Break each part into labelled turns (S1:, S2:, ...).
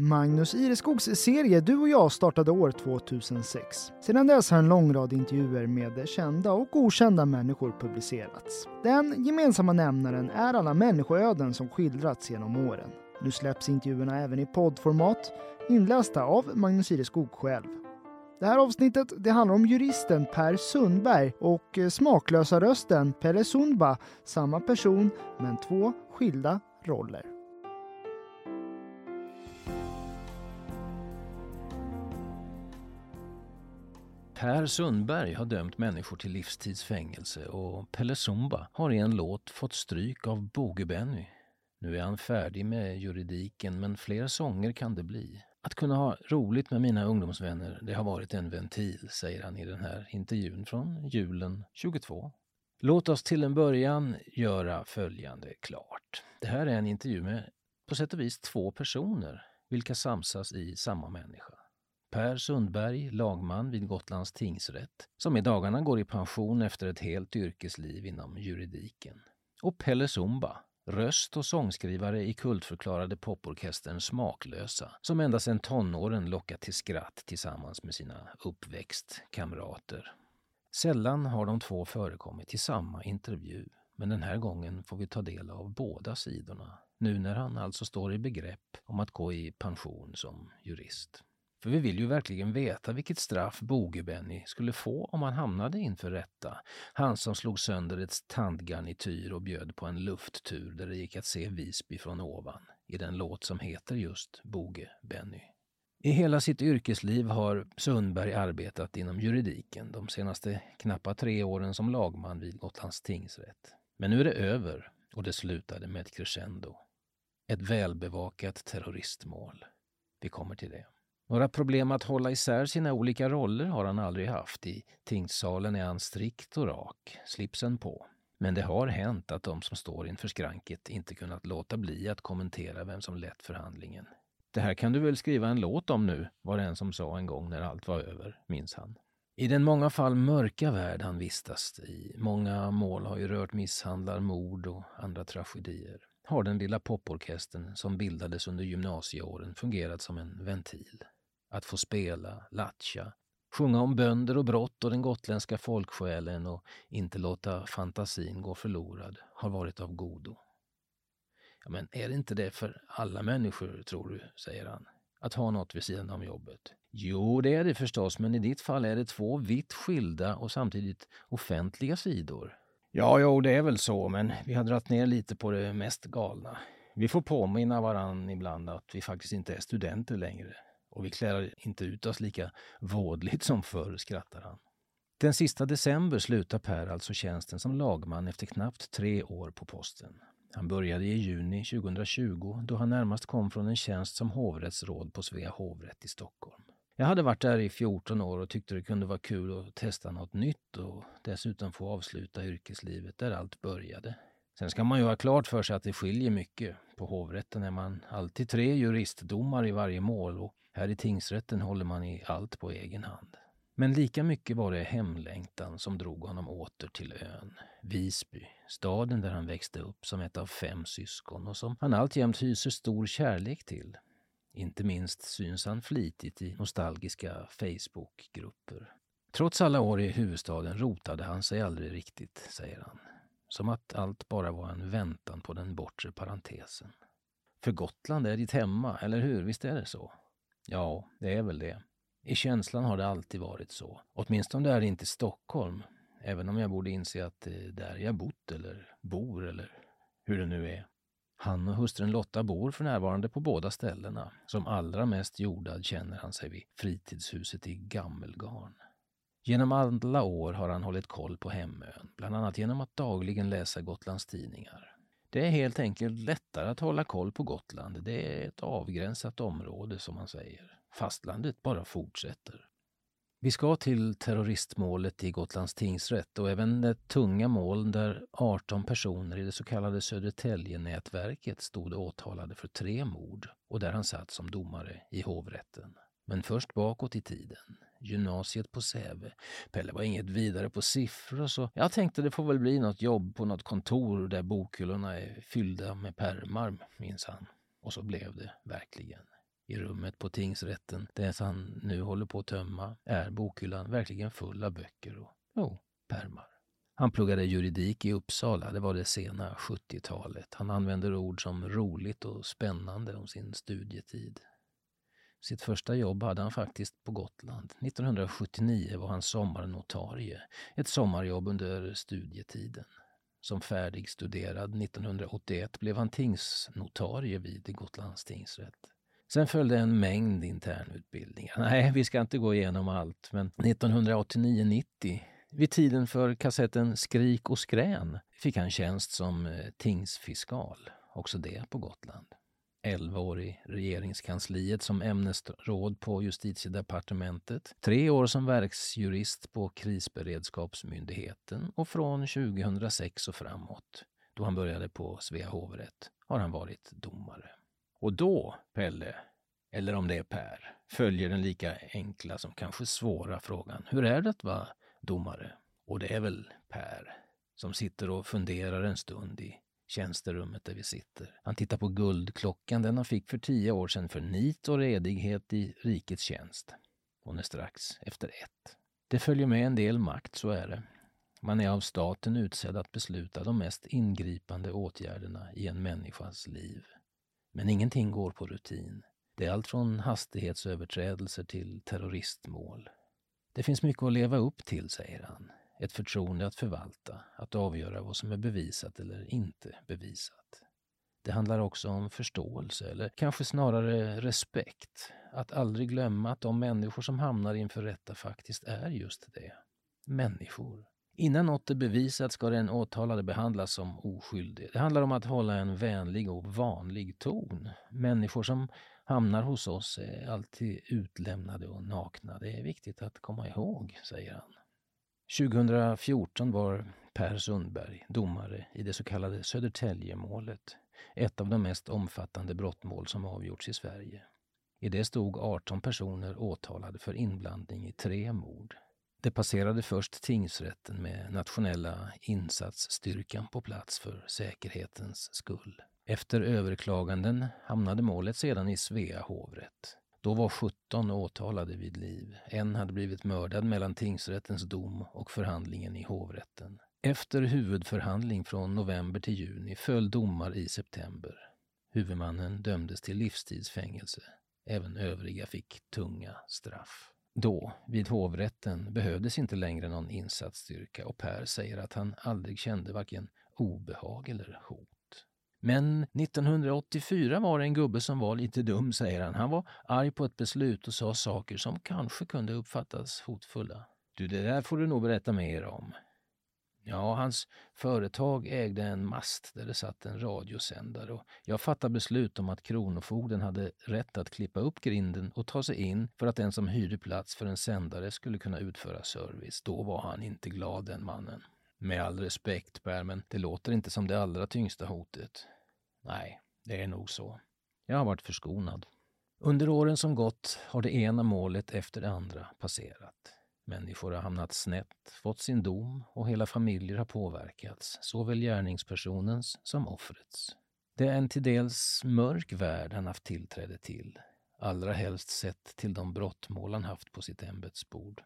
S1: Magnus Ireskogs serie Du och jag startade år 2006. Sedan dess har en lång rad intervjuer med kända och okända människor publicerats. Den gemensamma nämnaren är alla människoöden som skildrats genom åren. Nu släpps intervjuerna även i poddformat, inlästa av Magnus Ireskog själv. Det här avsnittet det handlar om juristen Per Sundberg och eh, smaklösa rösten Pelle Sundba, samma person men två skilda roller.
S2: Per Sundberg har dömt människor till livstidsfängelse och Pelle Zumba har i en låt fått stryk av Boge-Benny. Nu är han färdig med juridiken men fler sånger kan det bli. Att kunna ha roligt med mina ungdomsvänner, det har varit en ventil, säger han i den här intervjun från julen 22. Låt oss till en början göra följande klart. Det här är en intervju med på sätt och vis två personer, vilka samsas i samma människa. Per Sundberg, lagman vid Gotlands tingsrätt, som i dagarna går i pension efter ett helt yrkesliv inom juridiken. Och Pelle Zumba, röst och sångskrivare i kultförklarade poporkestern Smaklösa, som ända sedan tonåren lockat till skratt tillsammans med sina uppväxtkamrater. Sällan har de två förekommit i samma intervju, men den här gången får vi ta del av båda sidorna, nu när han alltså står i begrepp om att gå i pension som jurist. För vi vill ju verkligen veta vilket straff Boge-Benny skulle få om han hamnade inför rätta. Han som slog sönder ett tandgarnityr och bjöd på en lufttur där det gick att se Visby från ovan i den låt som heter just Boge-Benny. I hela sitt yrkesliv har Sundberg arbetat inom juridiken de senaste knappa tre åren som lagman vid Gotlands tingsrätt. Men nu är det över och det slutade med ett crescendo. Ett välbevakat terroristmål. Vi kommer till det. Några problem att hålla isär sina olika roller har han aldrig haft. I tingssalen är han strikt och rak, slipsen på. Men det har hänt att de som står inför skranket inte kunnat låta bli att kommentera vem som lett förhandlingen. Det här kan du väl skriva en låt om nu, var det en som sa en gång när allt var över, minns han. I den många fall mörka värld han vistas i, många mål har ju rört misshandlar, mord och andra tragedier, har den lilla poporkestern som bildades under gymnasieåren fungerat som en ventil. Att få spela, latcha, sjunga om bönder och brott och den gotländska folksjälen och inte låta fantasin gå förlorad har varit av godo. Ja, men är det inte det för alla människor, tror du, säger han, att ha något vid sidan om jobbet? Jo, det är det förstås, men i ditt fall är det två vitt skilda och samtidigt offentliga sidor. Ja, jo, det är väl så, men vi har dragit ner lite på det mest galna. Vi får påminna varann ibland att vi faktiskt inte är studenter längre. Och vi klär inte ut oss lika vådligt som förr, skrattar han. Den sista december slutar Per alltså tjänsten som lagman efter knappt tre år på posten. Han började i juni 2020 då han närmast kom från en tjänst som hovrättsråd på Svea hovrätt i Stockholm. Jag hade varit där i 14 år och tyckte det kunde vara kul att testa något nytt och dessutom få avsluta yrkeslivet där allt började. Sen ska man ju ha klart för sig att det skiljer mycket. På hovrätten är man alltid tre juristdomare i varje mål och här i tingsrätten håller man i allt på egen hand. Men lika mycket var det hemlängtan som drog honom åter till ön. Visby, staden där han växte upp som ett av fem syskon och som han alltjämt hyser stor kärlek till. Inte minst syns han flitigt i nostalgiska Facebookgrupper. Trots alla år i huvudstaden rotade han sig aldrig riktigt, säger han. Som att allt bara var en väntan på den bortre parentesen. För Gotland är ditt hemma, eller hur? Visst är det så? Ja, det är väl det. I känslan har det alltid varit så. Åtminstone är det inte Stockholm, även om jag borde inse att det är där jag bott eller bor eller hur det nu är. Han och hustrun Lotta bor för närvarande på båda ställena. Som allra mest jordad känner han sig vid fritidshuset i Gammelgarn. Genom alla år har han hållit koll på hemön, bland annat genom att dagligen läsa Gotlands tidningar. Det är helt enkelt lättare att hålla koll på Gotland. Det är ett avgränsat område som man säger. Fastlandet bara fortsätter. Vi ska till terroristmålet i Gotlands tingsrätt och även det tunga mål där 18 personer i det så kallade Södertäljenätverket stod åtalade för tre mord och där han satt som domare i hovrätten. Men först bakåt i tiden gymnasiet på Säve. Pelle var inget vidare på siffror så jag tänkte det får väl bli något jobb på något kontor där bokhyllorna är fyllda med pärmar, minns han. Och så blev det verkligen. I rummet på tingsrätten, det han nu håller på att tömma, är bokhyllan verkligen full av böcker och, jo, pärmar. Han pluggade juridik i Uppsala, det var det sena 70-talet. Han använder ord som roligt och spännande om sin studietid. Sitt första jobb hade han faktiskt på Gotland. 1979 var han sommarnotarie, ett sommarjobb under studietiden. Som färdigstuderad 1981 blev han tingsnotarie vid Gotlands tingsrätt. Sen följde en mängd internutbildningar. Nej, vi ska inte gå igenom allt, men 1989-90 vid tiden för kassetten Skrik och skrän fick han tjänst som eh, tingsfiskal, också det på Gotland. 11 år i regeringskansliet som ämnesråd på justitiedepartementet, tre år som verksjurist på krisberedskapsmyndigheten och från 2006 och framåt, då han började på Svea hovrätt, har han varit domare. Och då, Pelle, eller om det är Per, följer den lika enkla som kanske svåra frågan. Hur är det att vara domare? Och det är väl Per som sitter och funderar en stund i tjänsterummet där vi sitter. Han tittar på guldklockan, den han fick för tio år sedan för nit och redighet i rikets tjänst. Hon är strax efter ett. Det följer med en del makt, så är det. Man är av staten utsedd att besluta de mest ingripande åtgärderna i en människas liv. Men ingenting går på rutin. Det är allt från hastighetsöverträdelser till terroristmål. Det finns mycket att leva upp till, säger han. Ett förtroende att förvalta, att avgöra vad som är bevisat eller inte bevisat. Det handlar också om förståelse, eller kanske snarare respekt. Att aldrig glömma att de människor som hamnar inför rätta faktiskt är just det. Människor. Innan något är bevisat ska den åtalade behandlas som oskyldig. Det handlar om att hålla en vänlig och vanlig ton. Människor som hamnar hos oss är alltid utlämnade och nakna. Det är viktigt att komma ihåg, säger han. 2014 var Per Sundberg domare i det så kallade Södertäljemålet, ett av de mest omfattande brottmål som avgjorts i Sverige. I det stod 18 personer åtalade för inblandning i tre mord. Det passerade först tingsrätten med nationella insatsstyrkan på plats för säkerhetens skull. Efter överklaganden hamnade målet sedan i Svea hovrätt. Då var 17 åtalade vid liv. En hade blivit mördad mellan tingsrättens dom och förhandlingen i hovrätten. Efter huvudförhandling från november till juni föll domar i september. Huvudmannen dömdes till livstidsfängelse. Även övriga fick tunga straff. Då, vid hovrätten, behövdes inte längre någon insatsstyrka och Per säger att han aldrig kände varken obehag eller hot. Men 1984 var det en gubbe som var lite dum, säger han. Han var arg på ett beslut och sa saker som kanske kunde uppfattas hotfulla. Du, det där får du nog berätta mer om. Ja, hans företag ägde en mast där det satt en radiosändare och jag fattade beslut om att Kronofogden hade rätt att klippa upp grinden och ta sig in för att den som hyrde plats för en sändare skulle kunna utföra service. Då var han inte glad, den mannen. Med all respekt, Per, men det låter inte som det allra tyngsta hotet. Nej, det är nog så. Jag har varit förskonad. Under åren som gått har det ena målet efter det andra passerat. Människor har hamnat snett, fått sin dom och hela familjer har påverkats, såväl gärningspersonens som offrets. Det är en till dels mörk värld han haft tillträde till, allra helst sett till de brottmål han haft på sitt ämbetsbord.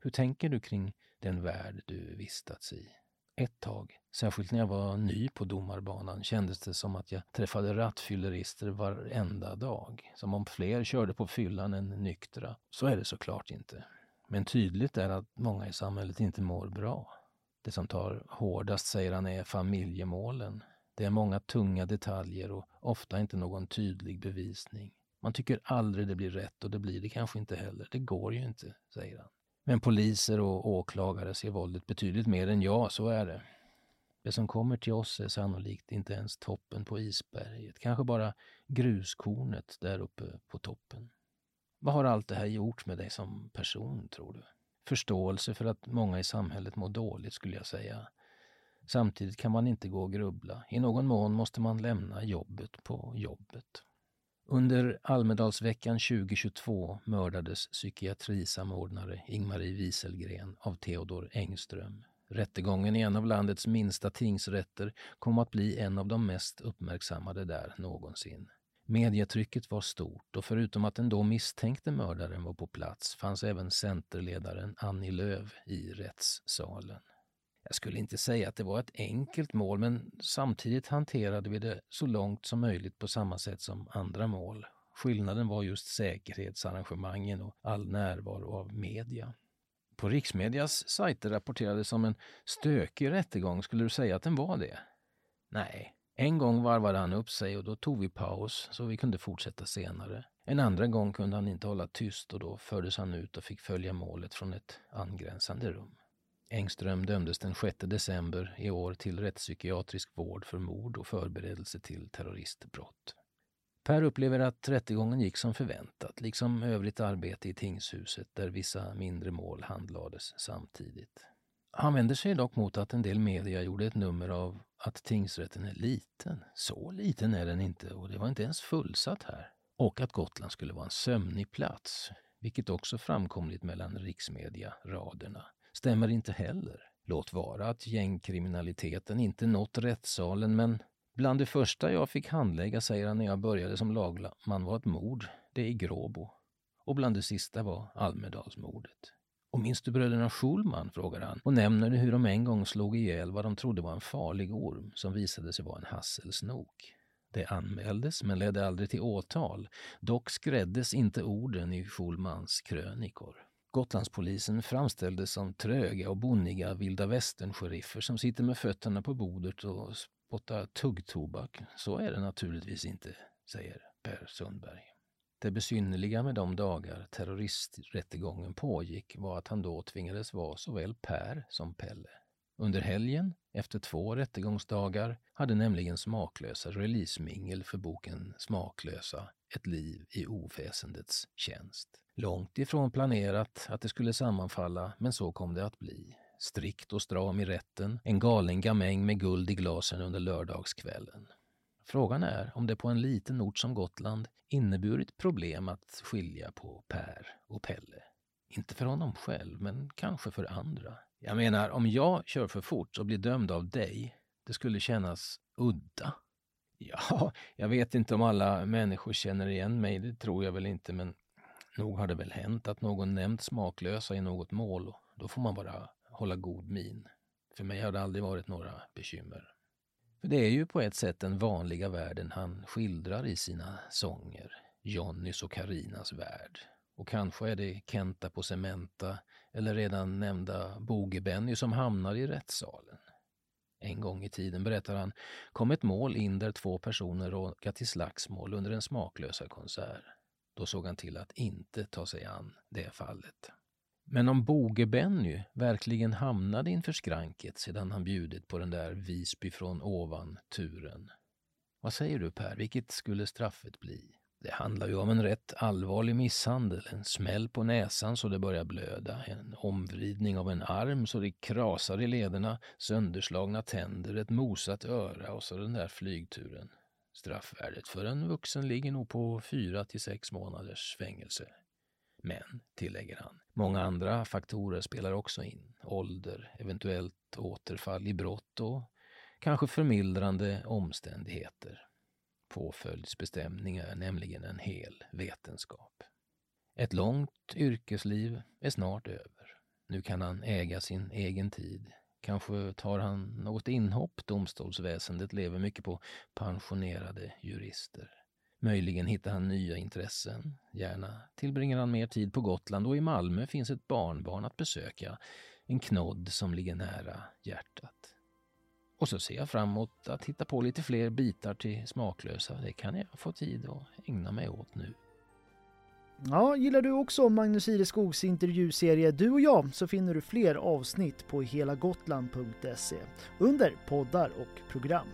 S2: Hur tänker du kring den värld du vistats i? Ett tag, särskilt när jag var ny på domarbanan, kändes det som att jag träffade rattfyllerister varenda dag. Som om fler körde på fyllan än nyktra. Så är det såklart inte. Men tydligt är att många i samhället inte mår bra. Det som tar hårdast, säger han, är familjemålen. Det är många tunga detaljer och ofta inte någon tydlig bevisning. Man tycker aldrig det blir rätt och det blir det kanske inte heller. Det går ju inte, säger han. Men poliser och åklagare ser våldet betydligt mer än jag, så är det. Det som kommer till oss är sannolikt inte ens toppen på isberget, kanske bara gruskornet där uppe på toppen. Vad har allt det här gjort med dig som person, tror du? Förståelse för att många i samhället mår dåligt, skulle jag säga. Samtidigt kan man inte gå och grubbla. I någon mån måste man lämna jobbet på jobbet. Under Almedalsveckan 2022 mördades psykiatrisamordnare Ingmarie Wieselgren av Theodor Engström. Rättegången i en av landets minsta tingsrätter kom att bli en av de mest uppmärksammade där någonsin. Medietrycket var stort och förutom att den då misstänkte mördaren var på plats fanns även centerledaren Annie Lööf i rättssalen. Jag skulle inte säga att det var ett enkelt mål, men samtidigt hanterade vi det så långt som möjligt på samma sätt som andra mål. Skillnaden var just säkerhetsarrangemangen och all närvaro av media. På riksmedias sajter rapporterades om en stökig rättegång. Skulle du säga att den var det? Nej. En gång varvade han upp sig och då tog vi paus så vi kunde fortsätta senare. En andra gång kunde han inte hålla tyst och då fördes han ut och fick följa målet från ett angränsande rum. Engström dömdes den 6 december i år till rättspsykiatrisk vård för mord och förberedelse till terroristbrott. Per upplever att rättegången gick som förväntat, liksom övrigt arbete i tingshuset där vissa mindre mål handlades samtidigt. Han vänder sig dock mot att en del media gjorde ett nummer av att tingsrätten är liten. Så liten är den inte och det var inte ens fullsatt här. Och att Gotland skulle vara en sömnig plats, vilket också framkomligt mellan riksmedia raderna stämmer inte heller. Låt vara att gängkriminaliteten inte nått rättssalen, men bland det första jag fick handlägga, säger han när jag började som lagman, var ett mord, det i Gråbo. Och bland det sista var Almedalsmordet. Och minns du bröderna Schulman? frågar han och nämner hur de en gång slog ihjäl vad de trodde var en farlig orm som visade sig vara en hasselsnok. Det anmäldes men ledde aldrig till åtal. Dock skräddes inte orden i Schulmans krönikor. Gotlandspolisen framställdes som tröga och bonniga vilda västern-sheriffer som sitter med fötterna på bordet och spottar tuggtobak. Så är det naturligtvis inte, säger Per Sundberg. Det besynnerliga med de dagar terroristrättegången pågick var att han då tvingades vara såväl Per som Pelle. Under helgen, efter två rättegångsdagar, hade nämligen Smaklösa releasemingel för boken Smaklösa, ett liv i oväsendets tjänst. Långt ifrån planerat att det skulle sammanfalla, men så kom det att bli. Strikt och stram i rätten, en galen gamäng med guld i glasen under lördagskvällen. Frågan är om det på en liten ort som Gotland inneburit problem att skilja på Per och Pelle. Inte för honom själv, men kanske för andra. Jag menar, om jag kör för fort och blir dömd av dig, det skulle kännas udda. Ja, jag vet inte om alla människor känner igen mig, det tror jag väl inte, men Nog har det väl hänt att någon nämnt smaklösa i något mål och då får man bara hålla god min. För mig har det aldrig varit några bekymmer. För det är ju på ett sätt den vanliga världen han skildrar i sina sånger. Jonnys och Karinas värld. Och kanske är det Kenta på Cementa eller redan nämnda Boge-Benny som hamnar i rättssalen. En gång i tiden, berättar han, kom ett mål in där två personer råkat till slagsmål under en smaklösa konsert. Då såg han till att inte ta sig an det fallet. Men om Boge-Benny verkligen hamnade inför skranket sedan han bjudit på den där Visby från ovan-turen. Vad säger du Per, vilket skulle straffet bli? Det handlar ju om en rätt allvarlig misshandel, en smäll på näsan så det börjar blöda, en omvridning av en arm så det krasar i lederna, sönderslagna tänder, ett mosat öra och så den där flygturen. Straffvärdet för en vuxen ligger nog på fyra till sex månaders fängelse. Men, tillägger han, många andra faktorer spelar också in. Ålder, eventuellt återfall i brott och kanske förmildrande omständigheter. Påföljdsbestämning är nämligen en hel vetenskap. Ett långt yrkesliv är snart över. Nu kan han äga sin egen tid, Kanske tar han något inhopp. Domstolsväsendet lever mycket på pensionerade jurister. Möjligen hittar han nya intressen. Gärna tillbringar han mer tid på Gotland och i Malmö finns ett barnbarn att besöka. En knodd som ligger nära hjärtat. Och så ser jag fram emot att hitta på lite fler bitar till Smaklösa. Det kan jag få tid att ägna mig åt nu.
S1: Ja, gillar du också Magnus Ireskogs intervjuserie Du och jag så finner du fler avsnitt på helagotland.se under poddar och program.